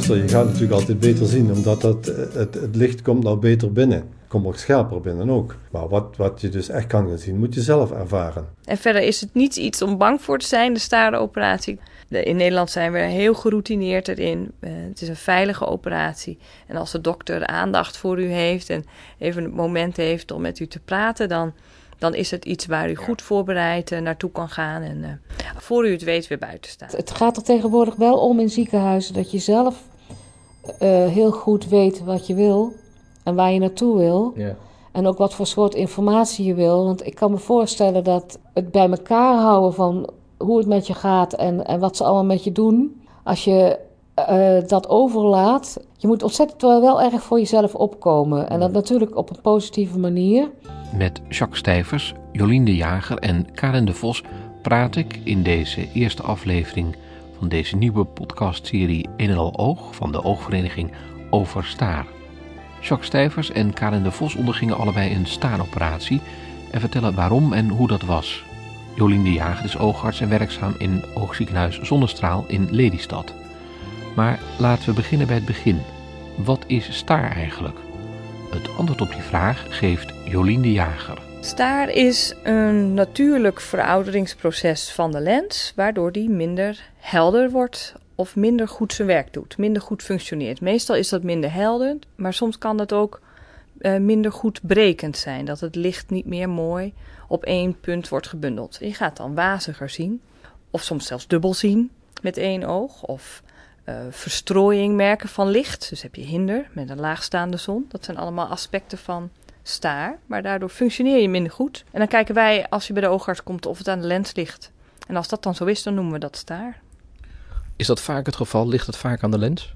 Luister, je gaat natuurlijk altijd beter zien, omdat dat, eh, het, het licht komt nou beter binnen. Komt ook scherper binnen ook. Maar wat, wat je dus echt kan gaan zien, moet je zelf ervaren. En verder is het niet iets om bang voor te zijn, de starenoperatie. In Nederland zijn we heel geroutineerd erin. Eh, het is een veilige operatie. En als de dokter aandacht voor u heeft en even het moment heeft om met u te praten, dan, dan is het iets waar u goed voorbereid uh, naartoe kan gaan en uh, voor u het weet weer buiten staat. Het gaat er tegenwoordig wel om in ziekenhuizen dat je zelf heel goed weet wat je wil en waar je naartoe wil. Ja. En ook wat voor soort informatie je wil. Want ik kan me voorstellen dat het bij elkaar houden van hoe het met je gaat en, en wat ze allemaal met je doen. Als je uh, dat overlaat, je moet ontzettend wel, wel erg voor jezelf opkomen. En dat natuurlijk op een positieve manier. Met Jacques Stijvers, Jolien de Jager en Karen de Vos praat ik in deze eerste aflevering van deze nieuwe podcastserie In en al Oog van de Oogvereniging over staar. Jacques Stijvers en Karen de Vos ondergingen allebei een staaroperatie en vertellen waarom en hoe dat was. Jolien de Jager is oogarts en werkzaam in oogziekenhuis Zonnestraal in Lelystad. Maar laten we beginnen bij het begin. Wat is staar eigenlijk? Het antwoord op die vraag geeft Jolien de Jager. Staar is een natuurlijk verouderingsproces van de lens, waardoor die minder helder wordt of minder goed zijn werk doet, minder goed functioneert. Meestal is dat minder helder, maar soms kan dat ook uh, minder goed brekend zijn. Dat het licht niet meer mooi op één punt wordt gebundeld. Je gaat dan waziger zien, of soms zelfs dubbel zien met één oog, of uh, verstrooiing merken van licht. Dus heb je hinder met een laagstaande zon. Dat zijn allemaal aspecten van staar, maar daardoor functioneer je minder goed. En dan kijken wij, als je bij de oogarts komt, of het aan de lens ligt. En als dat dan zo is, dan noemen we dat staar. Is dat vaak het geval? Ligt het vaak aan de lens?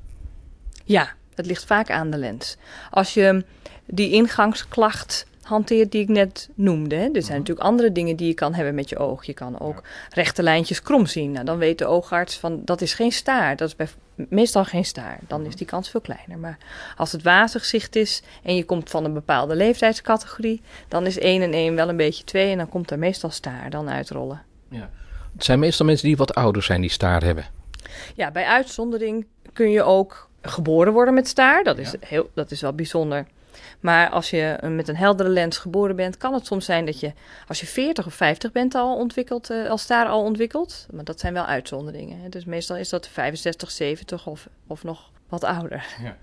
Ja, het ligt vaak aan de lens. Als je die ingangsklacht hanteert die ik net noemde. Hè. Er zijn mhm. natuurlijk andere dingen die je kan hebben met je oog. Je kan ook rechte lijntjes krom zien. Nou, dan weet de oogarts van dat is geen staar. Dat is bij, meestal geen staar. Dan is mhm. die kans veel kleiner. Maar als het wazig zicht is en je komt van een bepaalde leeftijdscategorie, dan is 1 en 1 wel een beetje 2 en dan komt er meestal staar dan uitrollen. Ja. Het zijn meestal mensen die wat ouder zijn die staar hebben. Ja, bij uitzondering kun je ook geboren worden met staar. Dat is, heel, dat is wel bijzonder. Maar als je met een heldere lens geboren bent, kan het soms zijn dat je als je 40 of 50 bent al ontwikkeld, uh, als staar al ontwikkeld. Maar dat zijn wel uitzonderingen. Hè. Dus meestal is dat 65, 70 of, of nog wat ouder. Ja.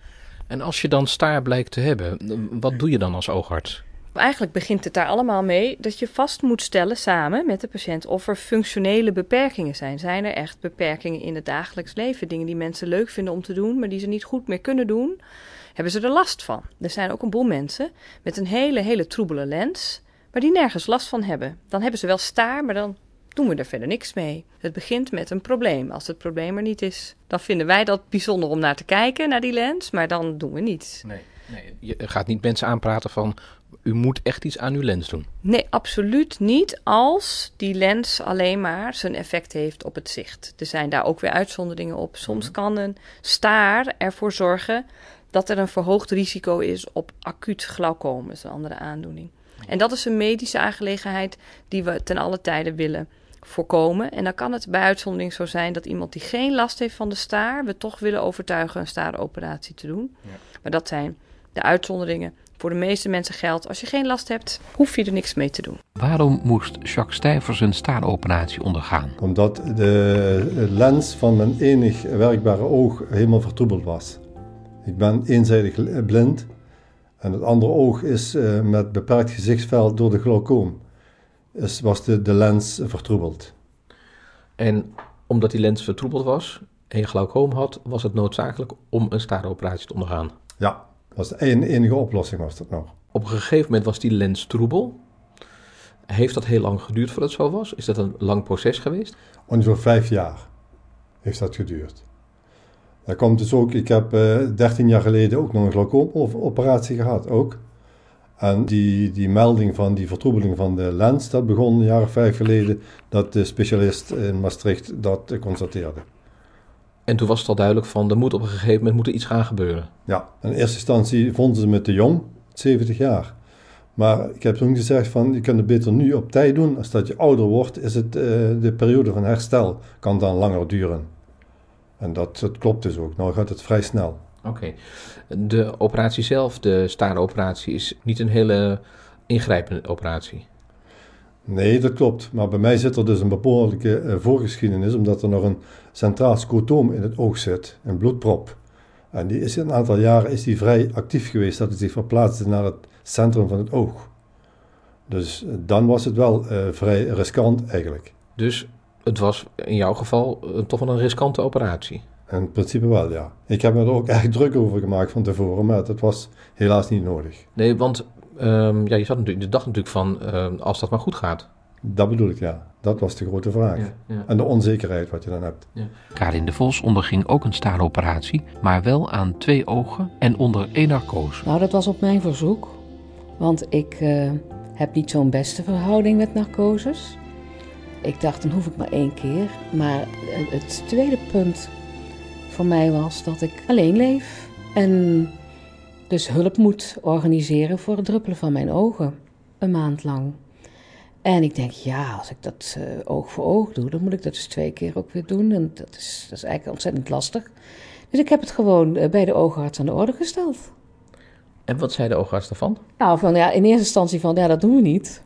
En als je dan staar blijkt te hebben, wat doe je dan als oogarts? Eigenlijk begint het daar allemaal mee dat je vast moet stellen samen met de patiënt of er functionele beperkingen zijn. Zijn er echt beperkingen in het dagelijks leven? Dingen die mensen leuk vinden om te doen, maar die ze niet goed meer kunnen doen? Hebben ze er last van? Er zijn ook een boel mensen met een hele, hele troebele lens, maar die nergens last van hebben. Dan hebben ze wel staar, maar dan doen we er verder niks mee. Het begint met een probleem. Als het probleem er niet is, dan vinden wij dat bijzonder om naar te kijken, naar die lens, maar dan doen we niets. Nee. Nee, je gaat niet mensen aanpraten van u moet echt iets aan uw lens doen. Nee, absoluut niet als die lens alleen maar zijn effect heeft op het zicht. Er zijn daar ook weer uitzonderingen op. Soms mhm. kan een staar ervoor zorgen dat er een verhoogd risico is op acuut glaucoom, is een andere aandoening. En dat is een medische aangelegenheid die we ten alle tijde willen voorkomen. En dan kan het bij uitzondering zo zijn dat iemand die geen last heeft van de staar, we toch willen overtuigen een staaroperatie te doen. Ja. Maar dat zijn de uitzonderingen. Voor de meeste mensen geldt, als je geen last hebt, hoef je er niks mee te doen. Waarom moest Jacques Stijvers een staaroperatie ondergaan? Omdat de lens van mijn enig werkbare oog helemaal vertroebeld was. Ik ben eenzijdig blind en het andere oog is uh, met beperkt gezichtsveld door de glaucoom. Is, was de, de lens vertroebeld. En omdat die lens vertroebeld was en je glaucoom had, was het noodzakelijk om een staaroperatie te ondergaan? Ja, dat was de enige oplossing was dat nog. Op een gegeven moment was die lens troebel. Heeft dat heel lang geduurd voordat het zo was? Is dat een lang proces geweest? Ongeveer vijf jaar heeft dat geduurd. Dat komt dus ook, ik heb uh, eh, 13 jaar geleden ook nog een glaucoomoperatie gehad, ook. En die, die melding van die vertroebeling van de lens, dat begon een jaar of vijf geleden, dat de specialist in Maastricht dat constateerde. En toen was het al duidelijk van, er moet op een gegeven moment moet er iets gaan gebeuren. Ja, in eerste instantie vonden ze me te jong, 70 jaar. Maar ik heb toen gezegd van, je kunt het beter nu op tijd doen. Als dat je ouder wordt, is het uh, de periode van herstel kan dan langer duren. En dat, dat klopt dus ook. Nou gaat het vrij snel. Oké. De operatie zelf, de operatie, is niet een hele ingrijpende operatie. Nee, dat klopt. Maar bij mij zit er dus een behoorlijke uh, voorgeschiedenis, omdat er nog een centraal scotoom in het oog zit, een bloedprop. En die is een aantal jaren is die vrij actief geweest, dat het zich verplaatste naar het centrum van het oog. Dus eh, dan was het wel uh, vrij riskant eigenlijk. Dus het was in jouw geval toch wel een riskante operatie? In principe wel, ja. Ik heb me er ook erg druk over gemaakt van tevoren, maar dat was helaas niet nodig. Nee, want um, ja, je zat natuurlijk, de dag natuurlijk van uh, als dat maar goed gaat. Dat bedoel ik, ja. Dat was de grote vraag. Ja, ja. En de onzekerheid wat je dan hebt. Ja. Karin de Vos onderging ook een staaroperatie, maar wel aan twee ogen en onder één narcose. Nou, dat was op mijn verzoek. Want ik uh, heb niet zo'n beste verhouding met narcoses. Ik dacht, dan hoef ik maar één keer. Maar het tweede punt voor mij was dat ik alleen leef. En dus hulp moet organiseren voor het druppelen van mijn ogen. Een maand lang. En ik denk, ja, als ik dat uh, oog voor oog doe, dan moet ik dat dus twee keer ook weer doen. En dat is, dat is eigenlijk ontzettend lastig. Dus ik heb het gewoon uh, bij de oogarts aan de orde gesteld. En wat zei de oogarts daarvan? Nou, van, ja, in eerste instantie van, ja, dat doen we niet.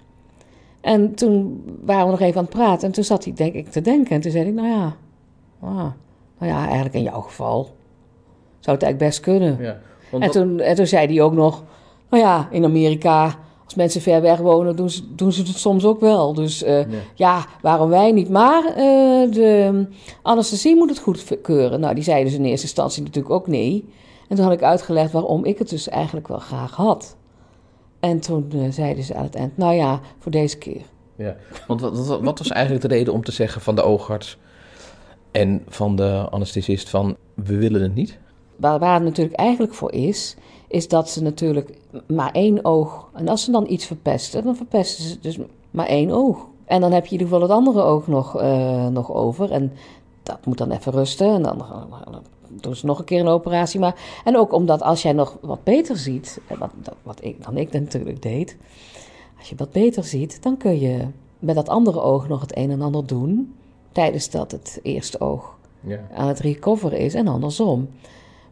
En toen waren we nog even aan het praten. En toen zat hij, denk ik, te denken. En toen zei ik, nou ja, ah, nou ja, eigenlijk in jouw geval zou het eigenlijk best kunnen. Ja. En, toen, en toen zei hij ook nog, nou ja, in Amerika, als mensen ver weg wonen, doen ze, doen ze het soms ook wel. Dus uh, ja, waarom wij niet? Maar uh, de anesthesie moet het goedkeuren. Nou, die zeiden dus in eerste instantie natuurlijk ook nee. En toen had ik uitgelegd waarom ik het dus eigenlijk wel graag had. En toen uh, zeiden ze aan het eind, nou ja, voor deze keer. Ja, want wat, wat, was eigenlijk de reden om te zeggen van de oogarts en van de anesthesist van, we willen het niet? Waar, waar het natuurlijk eigenlijk voor is, is dat ze natuurlijk maar één oog. En als ze dan iets verpesten, dan verpesten ze dus maar één oog. En dan heb je in ieder geval het andere oog nog, uh, nog over. En dat moet dan even rusten. En dan, dan doen ze nog een keer een operatie. Maar, en ook omdat als jij nog wat beter ziet, wat, wat ik, dan ik natuurlijk deed. Als je wat beter ziet, dan kun je met dat andere oog nog het een en ander doen. Tijdens dat het eerste oog ja. aan het recoveren is en andersom.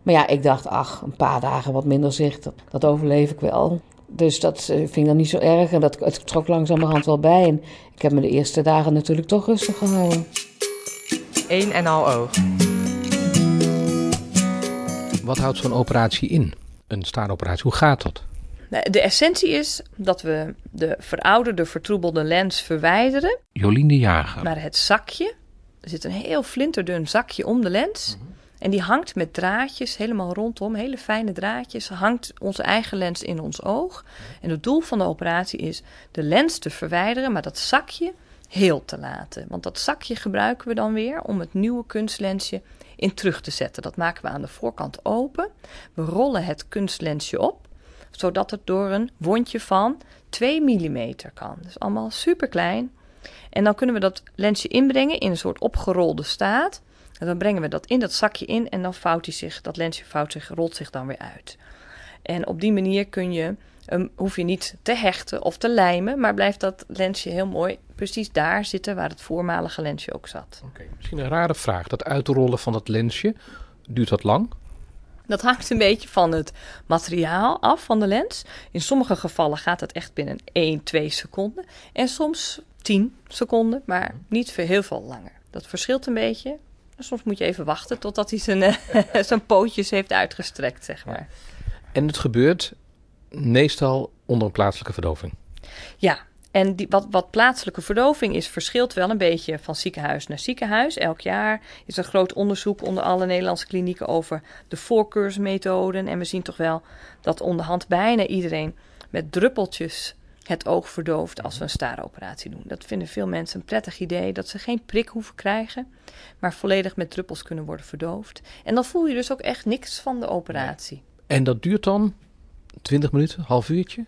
Maar ja, ik dacht, ach, een paar dagen wat minder zicht, dat overleef ik wel. Dus dat eh, vind ik dan niet zo erg en dat, het trok langzamerhand wel bij. En ik heb me de eerste dagen natuurlijk toch rustig gehouden. Eén en al oog. Wat houdt zo'n operatie in? Een staaroperatie, hoe gaat dat? De essentie is dat we de verouderde, vertroebelde lens verwijderen. Jolien de Jager. Naar het zakje. Er zit een heel flinterdun zakje om de lens. Mhm. En die hangt met draadjes helemaal rondom, hele fijne draadjes, hangt onze eigen lens in ons oog. En het doel van de operatie is de lens te verwijderen, maar dat zakje heel te laten. Want dat zakje gebruiken we dan weer om het nieuwe kunstlensje in terug te zetten. Dat maken we aan de voorkant open. We rollen het kunstlensje op, zodat het door een wondje van 2 mm kan. Dus allemaal super klein. En dan kunnen we dat lensje inbrengen in een soort opgerolde staat. En dan brengen we dat in dat zakje in en dan vouwt hij zich, dat lensje vouwt zich, rolt zich dan weer uit. En op die manier kun je, um, hoef je niet te hechten of te lijmen, maar blijft dat lensje heel mooi precies daar zitten waar het voormalige lensje ook zat. Oké, misschien een rare vraag. Dat uitrollen van dat lensje, duurt dat lang? Dat hangt een beetje van het materiaal af van de lens. In sommige gevallen gaat het echt binnen 1, 2 seconden. En soms 10 seconden, maar niet veel heel veel langer. Dat verschilt een beetje Soms moet je even wachten totdat hij zijn, uh, zijn pootjes heeft uitgestrekt, zeg maar. En het gebeurt meestal onder een plaatselijke verdoving. Ja, en die, wat, wat plaatselijke verdoving is, verschilt wel een beetje van ziekenhuis naar ziekenhuis. Elk jaar is er groot onderzoek onder alle Nederlandse klinieken over de voorkeursmethoden. En we zien toch wel dat onderhand bijna iedereen met druppeltjes het oog verdooft als we een staaroperatie doen. Dat vinden veel mensen een prettig idee, dat ze geen prik hoeven krijgen, maar volledig met druppels kunnen worden verdoofd. En dan voel je dus ook echt niks van de operatie. En dat duurt dan 20 minuten, half uurtje?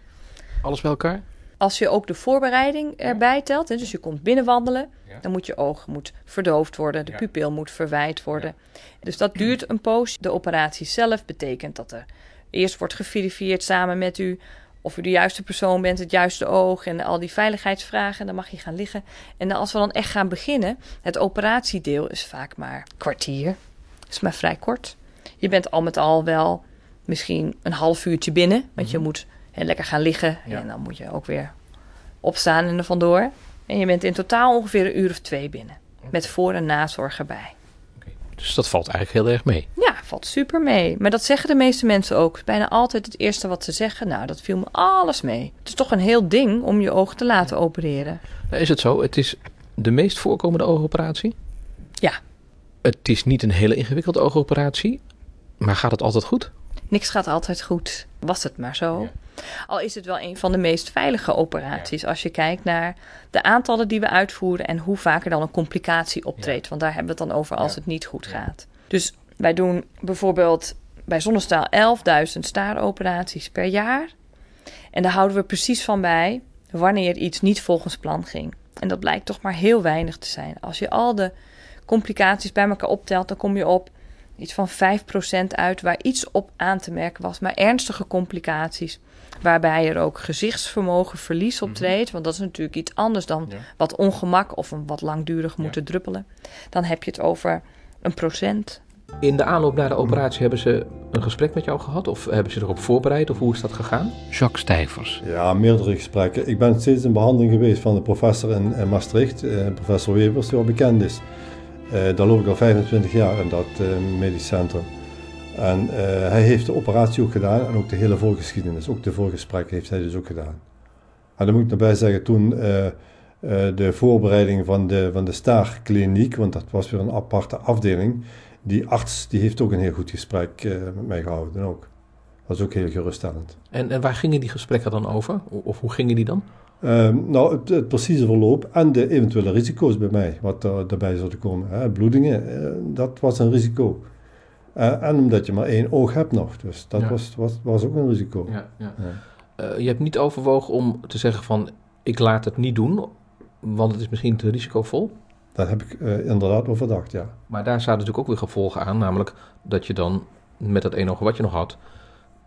Alles bij elkaar? Als je ook de voorbereiding erbij telt, dus je komt binnenwandelen, dan moet je oog moet verdoofd worden, de pupil moet verwijt worden. Dus dat duurt een poos. De operatie zelf betekent dat er eerst wordt geverifieerd samen met u of u de juiste persoon bent, het juiste oog en al die veiligheidsvragen. Dan mag je gaan liggen. En als we dan echt gaan beginnen, het operatiedeel is vaak maar kwartier. is maar vrij kort. Je bent al met al wel misschien een half uurtje binnen. Want je mhm. moet lekker gaan liggen. En dan moet je ook weer opstaan en er vandoor. En je bent in totaal ongeveer een uur of twee binnen. Met voor- en nazorg erbij. Dus dat valt eigenlijk heel erg mee. Ja, valt super mee. Maar dat zeggen de meeste mensen ook. Bijna altijd het eerste wat ze zeggen. Nou, dat viel me alles mee. Het is toch een heel ding om je oog te laten opereren. Nou, is het zo? Het is de meest voorkomende oogoperatie? Ja. Het is niet een hele ingewikkelde oogoperatie. Maar gaat het altijd goed? Niks gaat altijd goed. Was het maar zo. Al is het wel een van de meest veilige operaties als je kijkt naar de aantallen die we uitvoeren en hoe vaak er dan een complicatie optreedt. Want daar hebben we het dan over als het niet goed gaat. Dus wij doen bijvoorbeeld bij Zonnestaal 11.000 staaroperaties per jaar. En daar houden we precies van bij wanneer iets niet volgens plan ging. En dat blijkt toch maar heel weinig te zijn. Als je al de complicaties bij elkaar optelt, dan kom je op iets van 5% uit waar iets op aan te merken was, maar ernstige complicaties. Waarbij er ook gezichtsvermogen verlies mhm. optreedt. Want dat is natuurlijk iets anders dan wat ongemak of een wat langdurig moeten druppelen. Dan heb je het over een procent. In de aanloop naar de operatie hebben ze een gesprek met jou gehad? Of hebben ze erop voorbereid? Of hoe is dat gegaan? Jacques Stijvers. Ja, meerdere gesprekken. Ik ben steeds in behandeling geweest van de professor in, Maastricht, eh, professor Webers, die al bekend is. Uh, daar loop ik al 25 jaar in dat uh, medisch centrum. En uh, hij heeft de operatie ook gedaan en ook de hele voorgeschiedenis, ook de voorgesprek heeft hij dus ook gedaan. En dan moet ik erbij zeggen, toen de voorbereiding van de, van de staarkliniek, want dat was weer een aparte afdeling, die arts die heeft ook een heel goed gesprek met mij gehouden ook. Dat was ook heel geruststellend. En, en waar gingen die gesprekken dan over? Of hoe gingen die dan? Ehm, nou, het, het, precieze verloop en de eventuele risico's bij mij, wat er, daarbij zouden komen. Hè. Bloedingen, dat was een risico. Uh, en omdat je maar één oog hebt nog. Dus dat was, was, was ook een risico. Ja, ja. Uh, je hebt niet overwogen om te zeggen van ik laat het niet doen, want het is misschien te risicovol? Daar heb ik uh, inderdaad over gedacht, ja. Maar daar zaten natuurlijk ook weer gevolgen aan, namelijk dat je dan met dat één oog wat je nog had,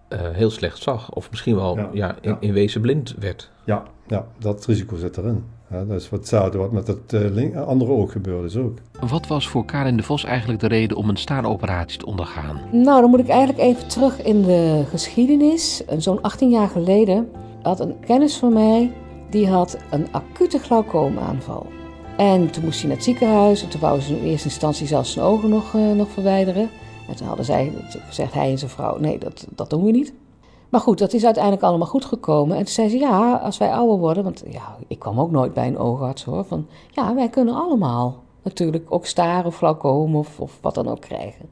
heel slecht zag. Of misschien wel ja, in, in, wezen blind werd. Ja, ja, dat risico zit erin. Ja, dat is hetzelfde wat met het uh, andere oog gebeurde is ook. Wat was voor Karin de Vos eigenlijk de reden om een staaroperatie te ondergaan? Nou, dan moet ik eigenlijk even terug in de geschiedenis. Zo'n 18 jaar geleden had een kennis van mij... die had een acute glaucoomaanval. En toen moest hij naar het ziekenhuis... en toen wouden ze in eerste instantie zelfs zijn ogen nog, uh, nog verwijderen. En toen hadden zij, gezegd hij en zijn vrouw... nee, dat, dat doen we niet. Maar goed, dat is uiteindelijk allemaal goed gekomen. En toen zei ze, ja, als wij ouder worden... want ja, ik kwam ook nooit bij een oogarts hoor... van ja, wij kunnen allemaal natuurlijk ook staren of glaucoom of, of wat dan ook krijgen.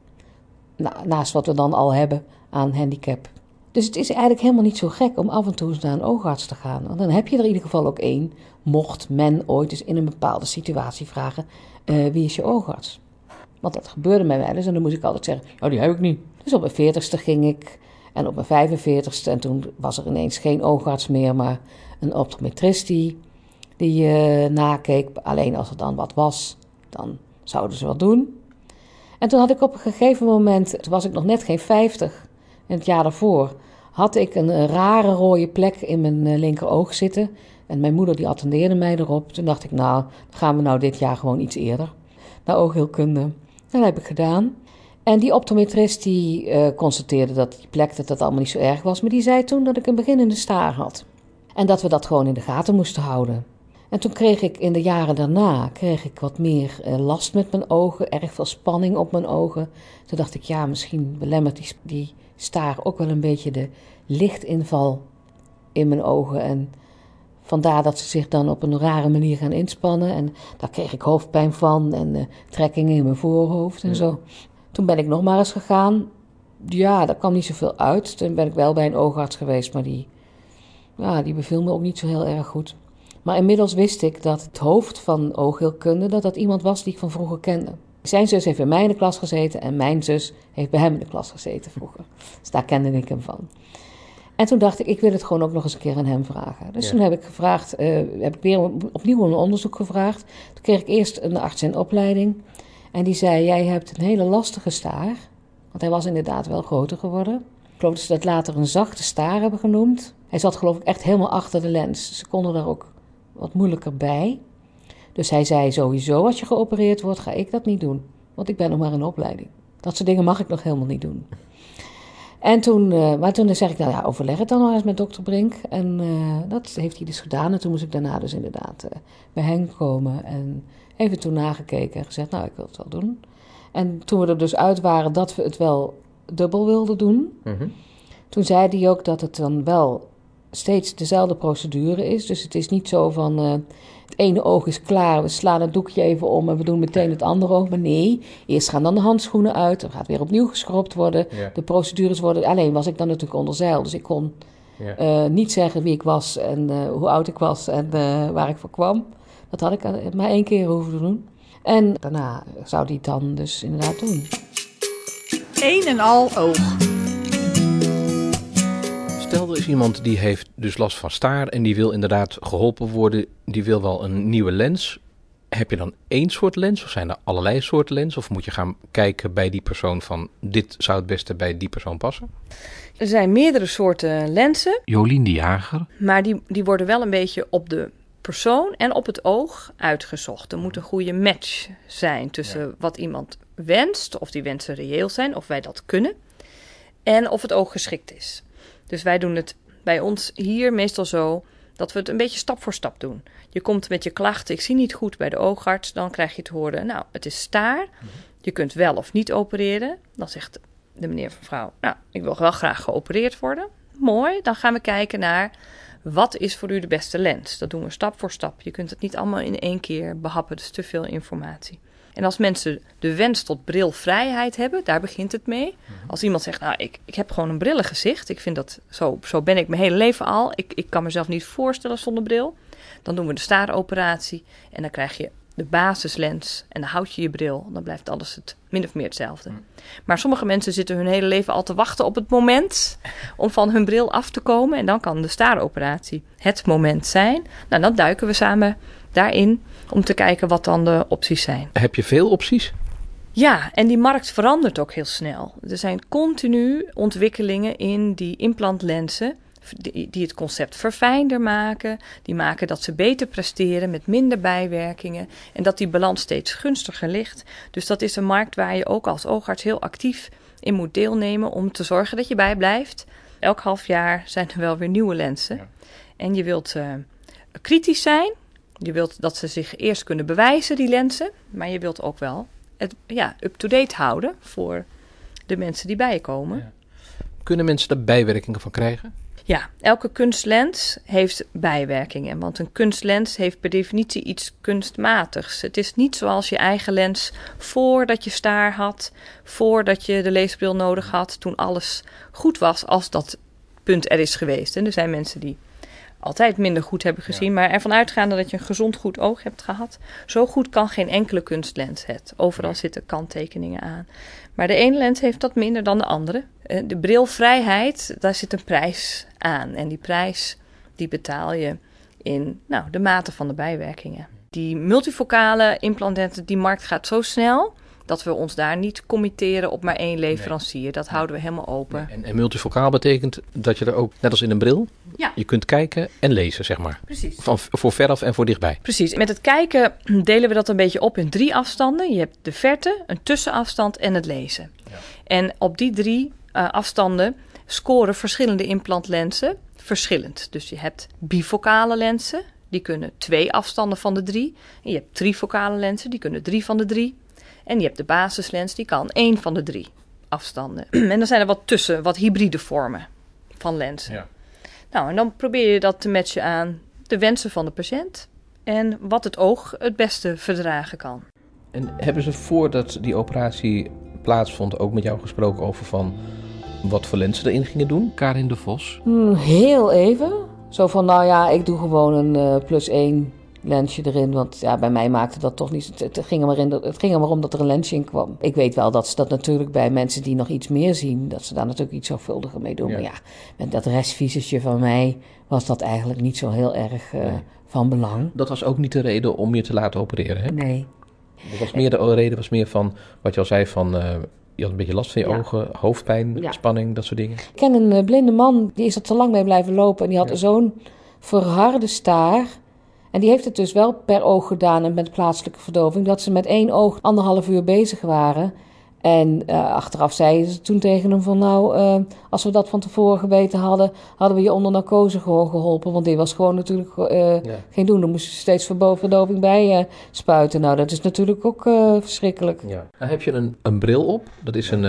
naast wat we dan al hebben aan handicap. Dus het is eigenlijk helemaal niet zo gek om af en toe eens naar een oogarts te gaan. Want dan heb je er in ieder geval ook één, mocht men ooit eens in een bepaalde situatie vragen: uh, wie is je oogarts? Want dat gebeurde mij wel eens en dan moest ik altijd zeggen: oh, die heb ik niet. Dus op mijn veertigste ging ik en op mijn 45ste, en toen was er ineens geen oogarts meer, maar een optometrist die, die uh, nakeek. Alleen als er dan wat was, dan zouden ze wat doen. En toen had ik op een gegeven moment, toen was ik nog net geen 50, in het jaar daarvoor, had ik een rare rode plek in mijn uh, linkeroog zitten. En mijn moeder die attendeerde mij erop. Toen dacht ik, nou, gaan we nou dit jaar gewoon iets eerder naar oogheelkunde. Dat heb ik gedaan. En die optometrist die uh, constateerde dat die plek dat dat allemaal niet zo erg was. Maar die zei toen dat ik een beginnende staar had. En dat we dat gewoon in de gaten moesten houden. En toen kreeg ik in de jaren daarna kreeg ik wat meer uh, last met mijn ogen. Erg veel spanning op mijn ogen. Toen dacht ik, ja, misschien belemmert die, die staar ook wel een beetje de lichtinval in mijn ogen. En vandaar dat ze zich dan op een rare manier gaan inspannen. En daar kreeg ik hoofdpijn van en uh, trekkingen in mijn voorhoofd en zo. Toen ben ik nog maar eens gegaan. Ja, daar kwam niet zoveel uit. Toen ben ik wel bij een oogarts geweest, maar die, ja, die beviel me ook niet zo heel erg goed. Maar inmiddels wist ik dat het hoofd van oogheelkunde, dat dat iemand was die ik van vroeger kende. Zijn zus heeft bij mij in de klas gezeten en mijn zus heeft bij hem in de klas gezeten vroeger. Dus daar kende ik hem van. En toen dacht ik, ik wil het gewoon ook nog eens een keer aan hem vragen. Dus toen heb ik gevraagd, uh, heb ik weer opnieuw een onderzoek gevraagd. Toen kreeg ik eerst een arts in opleiding. En die zei: Jij hebt een hele lastige staar. Want hij was inderdaad wel groter geworden. Ik geloof dat ze dat later een zachte staar hebben genoemd. Hij zat, geloof ik, echt helemaal achter de lens. Ze konden daar ook wat moeilijker bij. Dus hij zei sowieso: Als je geopereerd wordt, ga ik dat niet doen. Want ik ben nog maar in opleiding. Dat soort dingen mag ik nog helemaal niet doen. En toen, uh, maar toen zeg ik, nou ja, overleg het dan nog eens met dokter Brink. En uh, dat heeft hij dus gedaan. En toen moest ik daarna dus inderdaad uh, bij hem komen. En even toen nagekeken en gezegd, nou, ik wil het wel doen. En toen we er dus uit waren dat we het wel dubbel wilden doen... Mm toen zei hij ook dat het dan wel steeds dezelfde procedure is. Dus het is niet zo van het ene oog is klaar, we slaan het doekje even om en we doen meteen het andere oog. Maar nee, eerst gaan dan de handschoenen uit, er gaat weer opnieuw geschropt worden. De procedures worden. Alleen was ik dan natuurlijk onder zeil, dus ik kon ja. uh, niet zeggen wie ik was en uh, hoe oud ik was en waar ik voor kwam. Dat had ik maar één keer hoeven te doen. En daarna zou die het dan dus inderdaad doen. Eén en al oog. Stel, er is iemand die heeft dus last van staar en die wil inderdaad geholpen worden. Die wil wel een nieuwe lens. Heb je dan één soort lens of zijn er allerlei soorten lens? Of moet je gaan kijken bij die persoon van dit zou het beste bij die persoon passen? Er zijn meerdere soorten lenzen. Jolien de Jager. Maar die, die worden wel een beetje op de persoon en op het oog uitgezocht. Er moet een goede match zijn tussen wat iemand wenst, of die wensen reëel zijn, of wij dat kunnen, en of het oog geschikt is. Dus wij doen het bij ons hier meestal zo dat we het een beetje stap voor stap doen. Je komt met je klachten, ik zie niet goed bij de oogarts, dan krijg je te horen, nou, het is staar. Je kunt wel of niet opereren. Dan zegt de meneer of mevrouw, nou, ik wil wel graag geopereerd worden. Mooi, dan gaan we kijken naar wat is voor u de beste lens. Dat doen we stap voor stap. Je kunt het niet allemaal in één keer behappen, dat is te veel informatie. En als mensen de wens tot brilvrijheid hebben, daar begint het mee. Mhm. Als iemand zegt, nou, ik, ik heb gewoon een brillengezicht. Ik vind dat, zo, zo ben ik mijn hele leven al. Ik, ik kan mezelf niet voorstellen zonder bril. Dan doen we de staaroperatie en dan krijg je de basislens en dan houd je je bril. Dan blijft alles het min of meer hetzelfde. Mhm. Maar sommige mensen zitten hun hele leven al te wachten op het moment om van hun bril af te komen. En dan kan de staaroperatie het moment zijn. Nou, dan duiken we samen daarin om te kijken wat dan de opties zijn. Heb je veel opties? Ja, en die markt verandert ook heel snel. Er zijn continu ontwikkelingen in die implantlenzen die, die het concept verfijnder maken, die maken dat ze beter presteren met minder bijwerkingen en dat die balans steeds gunstiger ligt. Dus dat is een markt waar je ook als oogarts heel actief in moet deelnemen om te zorgen dat je bijblijft. Elk half jaar zijn er wel weer nieuwe lenzen. En je wilt uh, kritisch zijn, je wilt dat ze zich eerst kunnen bewijzen, die lenzen. Maar je wilt ook wel het ja, up-to-date houden voor de mensen die bij je komen. Kunnen mensen er bijwerkingen van krijgen? Ja, elke kunstlens heeft bijwerkingen. Want een kunstlens heeft per definitie iets kunstmatigs. Het is niet zoals je eigen lens voordat je staar had, voordat je de leesbril nodig had, toen alles goed was als dat punt er is geweest. En er zijn mensen die altijd minder goed hebben gezien. Maar ervan uitgaande dat je een gezond goed oog hebt gehad. Zo goed kan geen enkele kunstlens het. Overal zitten kanttekeningen aan. Maar de ene lens heeft dat minder dan de andere. Eh, de brilvrijheid, daar zit een prijs aan. En die prijs die betaal je in nou, de mate van de bijwerkingen. Die multifocale implantaten, die markt gaat zo snel dat we ons daar niet committeren op maar één leverancier. Dat houden we helemaal open. En, en, multifocaal betekent dat je er ook, net als in een bril, ja. je kunt kijken en lezen, zeg maar. Precies. Van, voor veraf en voor dichtbij. Precies. Met het kijken delen we dat een beetje op in drie afstanden. Je hebt de verte, een tussenafstand en het lezen. Ja. En op die drie uh, afstanden scoren verschillende implantlenzen verschillend. Dus je hebt bifocale lenzen, die kunnen twee afstanden van de drie. En je hebt trifocale lenzen, die kunnen drie van de drie. En je hebt de basislens, die kan één van de drie afstanden. en dan zijn er wat tussen, wat hybride vormen van lenzen. Ja. Nou, en dan probeer je dat te matchen aan de wensen van de patiënt en wat het oog het beste verdragen kan. En hebben ze voordat die operatie plaatsvond ook met jou gesproken over van wat voor lenzen erin gingen doen? Karin de Vos. Hmm, heel even. Zo van, nou ja, ik doe gewoon een uh, plus één lensje erin. Want ja, bij mij maakte dat toch niet. Het, ging er maar in, het ging er maar om dat er een lensje in kwam. Ik weet wel dat ze dat natuurlijk bij mensen die nog iets meer zien, dat ze daar natuurlijk iets zorgvuldiger mee doen. Maar ja, met dat restvisesje van mij was dat eigenlijk niet zo heel erg uh, van belang. Dat was ook niet de reden om je te laten opereren, hè? Nee. Dat was meer de reden was meer van wat je al zei van. Uh, je had een beetje last van je ogen, hoofdpijn, ja. spanning, dat soort dingen. Ik ken een uh, blinde man, die is er te lang mee blijven lopen. En die had zo'n verharde staar. En die heeft het dus wel per oog gedaan en met plaatselijke verdoving, dat ze met één oog anderhalf uur bezig waren. En uh, achteraf zeiden ze toen tegen hem van nou, uh, als we dat van tevoren geweten hadden, hadden we je onder narcose gewoon geholpen. Want die was gewoon natuurlijk uh, ja. geen doen. Dan moest je steeds verdoving bij spuiten. Nou, dat is natuurlijk ook verschrikkelijk. Ja. Nou, heb je een, een bril op? Dat is een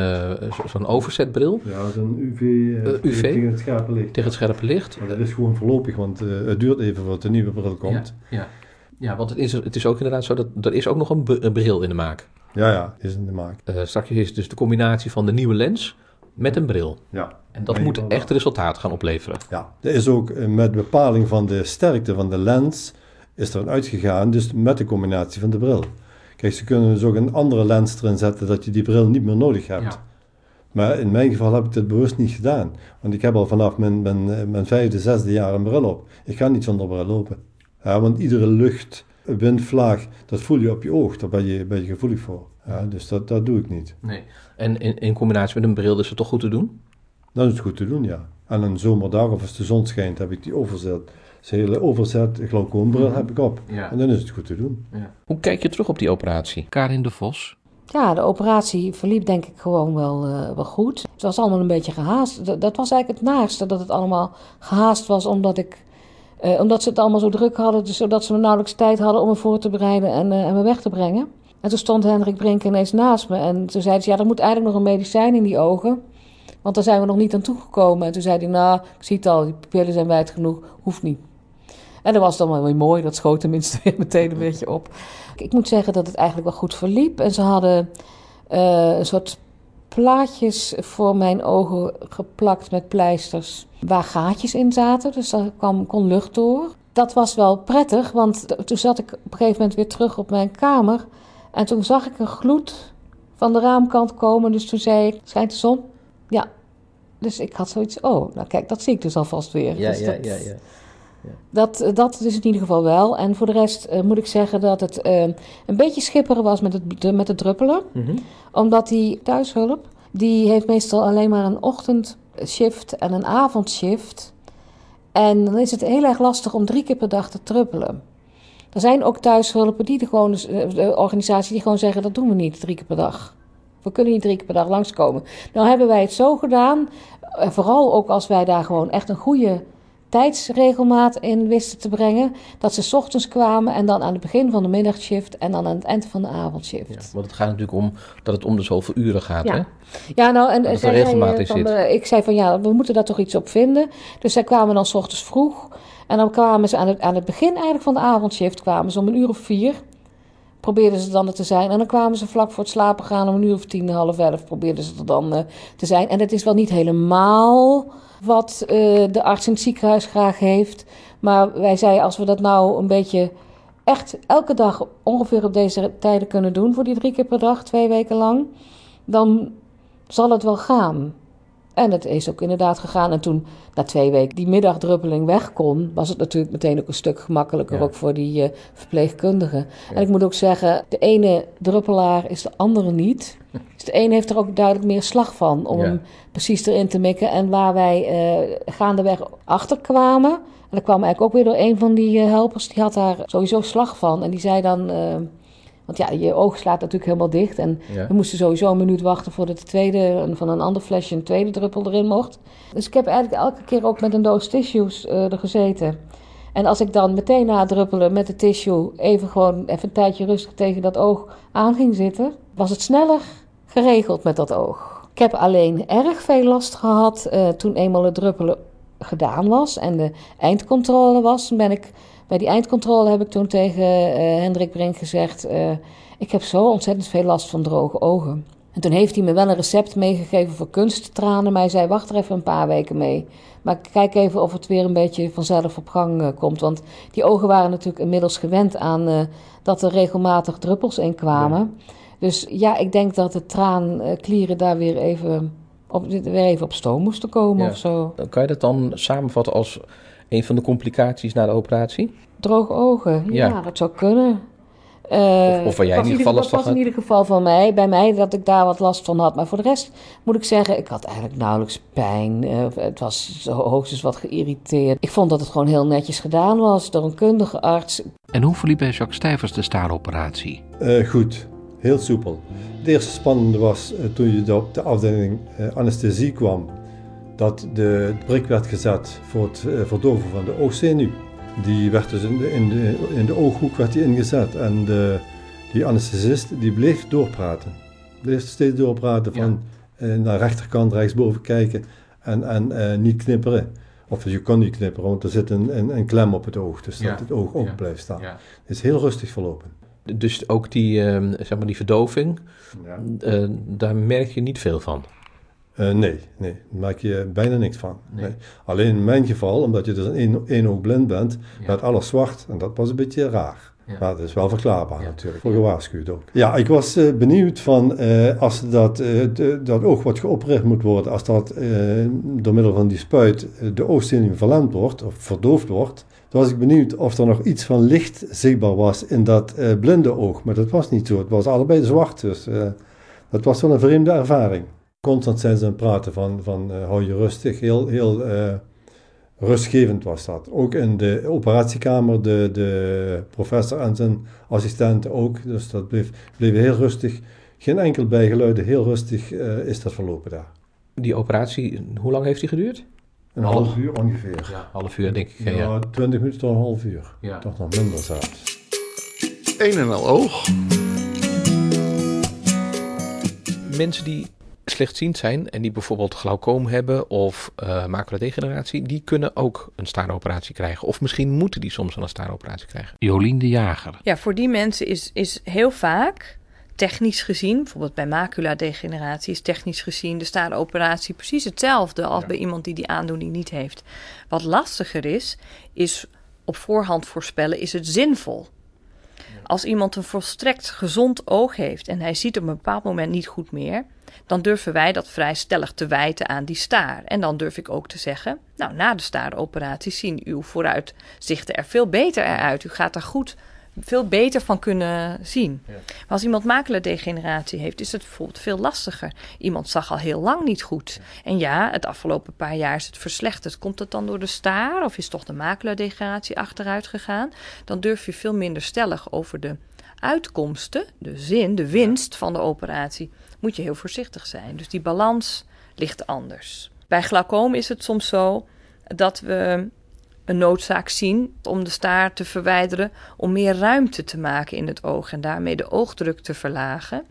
zo'n overzetbril. Ja, dat is een UV, UV tegen het scherpe licht. Tegen het scherpe licht. Maar dat is gewoon voorlopig, want het duurt even voordat de nieuwe bril komt. Ja, ja. ja want het is, het is ook inderdaad zo dat er is ook nog een, een bril in de maak. Ja, ja, is in de maak. Uh, straks is dus de combinatie van de nieuwe lens met een bril. Ja. En dat moet echt resultaat gaan opleveren. Ja, er is ook eh, met bepaling van de sterkte van de lens is er uitgegaan, dus met de combinatie van de bril. Kijk, ze kunnen dus ook een andere lens erin zetten dat je die bril niet meer nodig hebt. Ja. Maar in mijn geval heb ik dat bewust niet gedaan. Want ik heb al vanaf mijn, mijn, eh, mijn vijfde, zesde jaar een bril op. Ik ga niet zonder bril lopen. Ja, want iedere lucht windvlaag, dat voel je op je oog. Daar ben je, ben je gevoelig voor. Ja, dus dat, dat doe ik niet. Nee. En in, in combinatie met een bril is het toch goed te doen? Dan is het goed te doen, ja. En een zomerdag of als de zon schijnt, heb ik die overzet. Dus hele overzet glaucoombril heb ik op. Ja. En dan is het goed te doen. Ja. Hoe kijk je terug op die operatie? Karin de Vos? Ja, de operatie verliep denk ik gewoon wel, uh, wel goed. Het was allemaal een beetje gehaast. Dat, dat was eigenlijk het naaste, dat het allemaal gehaast was omdat ik uh, omdat ze het allemaal zo druk hadden, dus zodat ze nauwelijks tijd hadden om me voor te bereiden en, uh, en me weg te brengen. En toen stond Hendrik Brink ineens naast me en toen zei ze, ja, er moet eigenlijk nog een medicijn in die ogen. Want daar zijn we nog niet aan toegekomen. En toen zei hij, nou, ik zie het al, die pupillen zijn wijd genoeg, hoeft niet. En dat was dan wel weer mooi, dat schoot tenminste weer meteen een beetje op. Ik moet zeggen dat het eigenlijk wel goed verliep. En ze hadden uh, een soort plaatjes voor mijn ogen geplakt met pleisters waar gaatjes in zaten. Dus daar kwam, kon lucht door. Dat was wel prettig, want toen zat ik op een gegeven moment weer terug op mijn kamer. En toen zag ik een gloed van de raamkant komen. Dus toen zei ik, schijnt de zon? Ja. Dus ik had zoiets, oh, nou kijk, dat zie ik dus alvast weer. Ja, dus ja, ja, ja. Dat, dat is in ieder geval wel. En voor de rest uh, moet ik zeggen dat het uh, een beetje schipperen was met het, de, met het druppelen. Mm -hmm. Omdat die thuishulp, die heeft meestal alleen maar een ochtendshift en een avondshift. En dan is het heel erg lastig om drie keer per dag te druppelen. Er zijn ook thuishulpen die de, gewoon, de organisatie die gewoon zeggen: dat doen we niet drie keer per dag. We kunnen niet drie keer per dag langskomen. Nou hebben wij het zo gedaan, vooral ook als wij daar gewoon echt een goede tijdsregelmaat in wisten te brengen. Dat ze ochtends kwamen en dan aan het begin van de middagshift en dan aan het eind van de avondshift. Ja, want het gaat natuurlijk om dat het om de zoveel uren gaat. Ja, hè? ja nou en regelmaat van, zit. ik zei van ja, we moeten daar toch iets op vinden. Dus zij kwamen dan s ochtends vroeg. En dan kwamen ze aan het, aan het begin eigenlijk van de avondshift kwamen ze om een uur of vier. Probeerden ze dan er te zijn. En dan kwamen ze vlak voor het slapen gaan om een uur of tien, half elf. Probeerden ze er dan uh, te zijn. En het is wel niet helemaal wat uh, de arts in het ziekenhuis graag heeft. Maar wij zeiden, als we dat nou een beetje echt elke dag ongeveer op deze tijden kunnen doen, voor die drie keer per dag, twee weken lang, dan zal het wel gaan. En het is ook inderdaad gegaan. En toen na twee weken die middagdruppeling weg kon, was het natuurlijk meteen ook een stuk gemakkelijker, ja. ook voor die uh, verpleegkundigen. Ja. En ik moet ook zeggen, de ene druppelaar is de andere niet. Dus de een heeft er ook duidelijk meer slag van om ja. hem precies erin te mikken. En waar wij uh, gaandeweg achter kwamen, en dat kwam eigenlijk ook weer door een van die uh, helpers, die had daar sowieso slag van. En die zei dan. Want ja, je oog slaat natuurlijk helemaal dicht. En ja. we moesten sowieso een minuut wachten voordat de tweede van een ander flesje een tweede druppel erin mocht. Dus ik heb eigenlijk elke keer ook met een doos tissues uh, er gezeten. En als ik dan meteen na het druppelen met de tissue even gewoon even een tijdje rustig tegen dat oog aan ging zitten, was het sneller geregeld met dat oog. Ik heb alleen erg veel last gehad uh, toen eenmaal het druppelen gedaan was en de eindcontrole was. Ben ik bij die eindcontrole heb ik toen tegen uh, Hendrik Brink gezegd: uh, Ik heb zo ontzettend veel last van droge ogen. En toen heeft hij me wel een recept meegegeven voor kunsttranen. Maar hij zei: Wacht er even een paar weken mee. Maar kijk even of het weer een beetje vanzelf op gang uh, komt. Want die ogen waren natuurlijk inmiddels gewend aan dat er regelmatig druppels in kwamen. Ja. Dus ja, ik denk dat de traanklieren daar weer even op, weer even op stoom moesten komen ja. of zo. Kan je dat dan samenvatten als een van de complicaties na de operatie? Droge ogen, ja, ja dat zou kunnen. Uh, of, of waar jij in ieder geval last van had? in ieder geval van mij, bij mij dat ik daar wat last van had. Maar voor de rest moet ik zeggen, ik had eigenlijk nauwelijks pijn. Uh, het was hoogstens wat geïrriteerd. Ik vond dat het gewoon heel netjes gedaan was door een kundige arts. En hoe verliep bij Jacques Stijvers de staaroperatie? Uh, goed. Heel soepel. Het eerste spannende was uh, toen je op de afdeling uh, anesthesie kwam, dat de prik werd gezet voor het uh, verdoven van de oogzenuw. Die werd dus in de, in de, in de ooghoek werd die ingezet en de, die anesthesist die bleef doorpraten. Bleef steeds doorpraten van ja. naar rechterkant, rechtsboven kijken en, en niet knipperen. Of je kan niet knipperen, want er zit een, een, een klem op het oog, dus dat het oog open blijft staan. Het is heel rustig verlopen. Dus ook die, uh, zeg maar die verdoving, uh, daar merk je niet veel van? Uh, nee, nee, daar merk je bijna niks van. Nee. Nee. Alleen in mijn geval, omdat je dus een één oog blind bent, ja. werd alles zwart en dat was een beetje raar. Ja. Maar dat is wel verklaarbaar ja. natuurlijk, voor gewaarschuwd ook. Ja, ik was uh, benieuwd van uh, als dat, dat oog wat geopereerd moet worden, als dat door middel van die spuit de oogzenuw verlamd wordt of verdoofd wordt, toen was ik benieuwd of er nog iets van licht zichtbaar was in dat blinde oog. Maar dat was niet zo, het was allebei zwart, dus dat was wel een vreemde ervaring. Constant zijn ze aan het praten van, van hou je rustig, heel, heel rustgevend was dat. Ook in de operatiekamer, de, de professor en zijn assistenten ook. Dus dat bleef, bleef heel rustig. Geen enkel bijgeluiden, heel rustig uh, is dat verlopen daar. Die operatie, hoe lang heeft die geduurd? Een half, half uur ongeveer. Ja, half uur denk ik. Ja, ja. 20 minuten tot een half uur. Ja. Toch nog minder zelfs. Een en al oog. Mensen die slechtziend zijn en die bijvoorbeeld glaucoom hebben of uh, maculadegeneratie, die kunnen ook een staaroperatie krijgen. Of misschien moeten die soms een staaroperatie krijgen. Jolien de Jager. Ja, voor die mensen is, is heel vaak technisch gezien, bijvoorbeeld bij maculadegeneratie, is technisch gezien de staaroperatie precies hetzelfde als ja. bij iemand die die aandoening niet heeft. Wat lastiger is, is op voorhand voorspellen, is het zinvol? Als iemand een volstrekt gezond oog heeft en hij ziet op een bepaald moment niet goed meer, dan durven wij dat vrij stellig te wijten aan die staar. En dan durf ik ook te zeggen, nou, na de staaroperatie zien uw vooruitzichten er veel beter uit. U gaat er goed veel beter van kunnen zien. Ja. Maar als iemand makelaardegeneratie heeft, is het bijvoorbeeld veel lastiger. Iemand zag al heel lang niet goed. Ja. En ja, het afgelopen paar jaar is het verslechterd. Komt het dan door de staar of is toch de makelaardegeneratie achteruit gegaan? Dan durf je veel minder stellig over de uitkomsten, de zin, de winst van de operatie, moet je heel voorzichtig zijn. Dus die balans ligt anders. Bij glaucoom is het soms zo dat we een noodzaak zien om de staar te verwijderen, om meer ruimte te maken in het oog en daarmee de oogdruk te verlagen.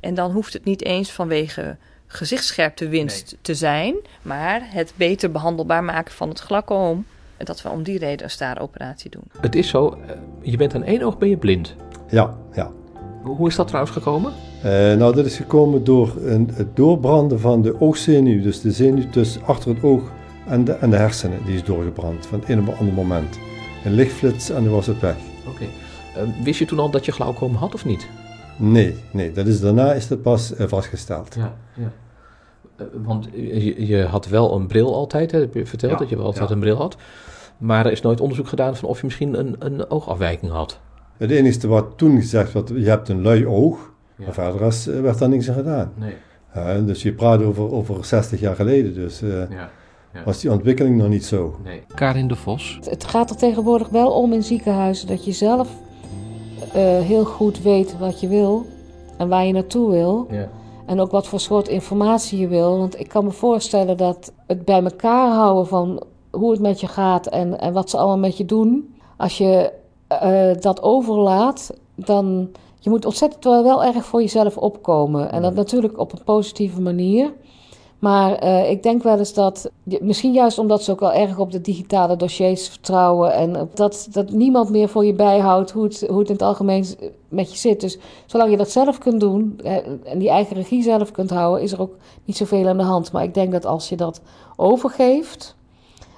En dan hoeft het niet eens vanwege gezichtsscherptewinst nee. te zijn, maar het beter behandelbaar maken van het glaucoom. Dat we om die reden een staaroperatie doen. Het is zo, je bent aan één oog ben je blind. Ja, ja. Hoe is dat trouwens gekomen? Uh, nou, dat is gekomen door een, het doorbranden van de oogzenuw. Dus de zenuw tussen achter het oog en de, en de hersenen. Die is doorgebrand van het een op het andere moment. Een lichtflits en dan was het weg. Oké. Okay. Uh, wist je toen al dat je glaucoom had of niet? Nee, nee. Dat is, daarna is dat pas uh, vastgesteld. Ja, ja. Uh, want je, je, had wel een bril altijd, hè? heb je verteld ja, dat je wel altijd ja. een bril had. Maar er is nooit onderzoek gedaan van of je misschien een, een oogafwijking had. Het enige wat toen gezegd werd, je hebt een lui oog. Ja. Maar verder is, werd daar niks aan gedaan. Nee. Uh, dus je praat over, over 60 jaar geleden. Dus uh, ja. Ja. was die ontwikkeling nog niet zo. Nee. Karin de Vos. Het gaat er tegenwoordig wel om in ziekenhuizen dat je zelf uh, heel goed weet wat je wil en waar je naartoe wil. Ja. En ook wat voor soort informatie je wil. Want ik kan me voorstellen dat het bij elkaar houden van hoe het met je gaat en, en wat ze allemaal met je doen. Als je uh, dat overlaat, dan. Je moet ontzettend wel, wel erg voor jezelf opkomen. En dat natuurlijk op een positieve manier. Maar uh, ik denk wel eens dat, misschien juist omdat ze ook wel erg op de digitale dossiers vertrouwen en dat, dat niemand meer voor je bijhoudt hoe het, hoe het in het algemeen met je zit. Dus zolang je dat zelf kunt doen en die eigen regie zelf kunt houden, is er ook niet zoveel aan de hand. Maar ik denk dat als je dat overgeeft,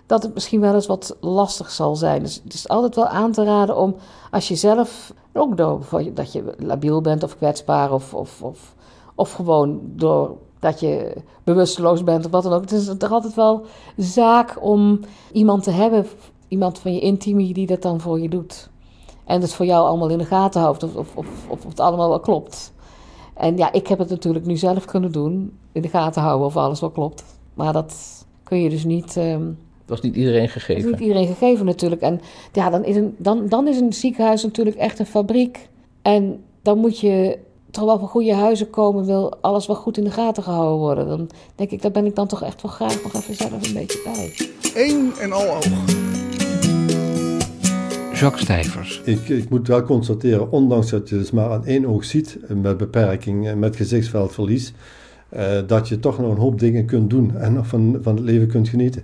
dat het misschien wel eens wat lastig zal zijn. Dus het is altijd wel aan te raden om, als je zelf, ook door dat je labiel bent of kwetsbaar of, of, of, of gewoon door dat je bewusteloos bent of wat dan ook. Het is toch altijd wel zaak om iemand te hebben, iemand van je intimie die dat dan voor je doet. En het voor jou allemaal in de gaten houdt of, of, of, of het allemaal wel klopt. En ja, ik heb het natuurlijk nu zelf kunnen doen, in de gaten houden of alles wel klopt. Maar dat kun je dus niet... Um, dat is niet iedereen gegeven. Dat is niet iedereen gegeven natuurlijk. En ja, dan is, een, dan, dan is een ziekenhuis natuurlijk echt een fabriek. En dan moet je toch wel voor goede huizen komen, wil alles wel goed in de gaten gehouden worden. Dan denk ik, daar ben ik dan toch echt wel graag nog even zelf een beetje bij. Eén en al oog. Jacques Stijvers. Ik, ik moet wel constateren, ondanks dat je dus maar aan één oog ziet, met beperking en met gezichtsveldverlies, uh, dat je toch nog een hoop dingen kunt doen en van, van het leven kunt genieten.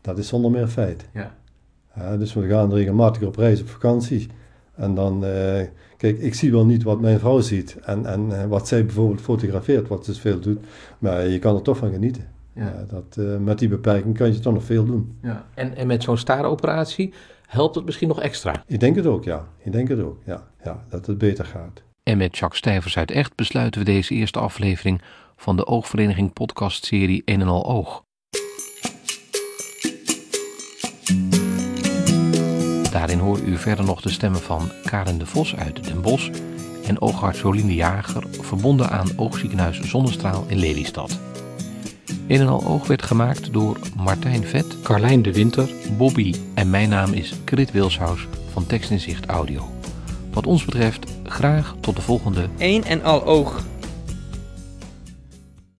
Dat is zonder meer feit. Ja. Dus we gaan regelmatig op reis op vakantie. En dan, uh, kijk, ik zie wel niet wat mijn vrouw ziet en, en wat zij bijvoorbeeld fotografeert, wat ze dus veel doet, maar je kan er toch van genieten. Ja. dat, met die beperking kan je toch nog veel doen. Ja. En, en met zo'n starenoperatie helpt het misschien nog extra? Ik denk het ook, ja. Ik denk het ook, ja. ja dat het beter gaat. En met Jacques Stijvers uit Echt besluiten we deze eerste aflevering van de Oogvereniging podcastserie 1 en al Oog. Daarin hoor u verder nog de stemmen van Karen de Vos uit Den Bosch en oogarts Jolien de Jager, verbonden aan Oogziekenhuis Zonnestraal in Lelystad. Een en al oog werd gemaakt door Martijn Vet, Carlijn de Winter, Bobby en mijn naam is Krit Wilshuis van Tekst in Zicht Audio. Wat ons betreft graag tot de volgende 1 en al oog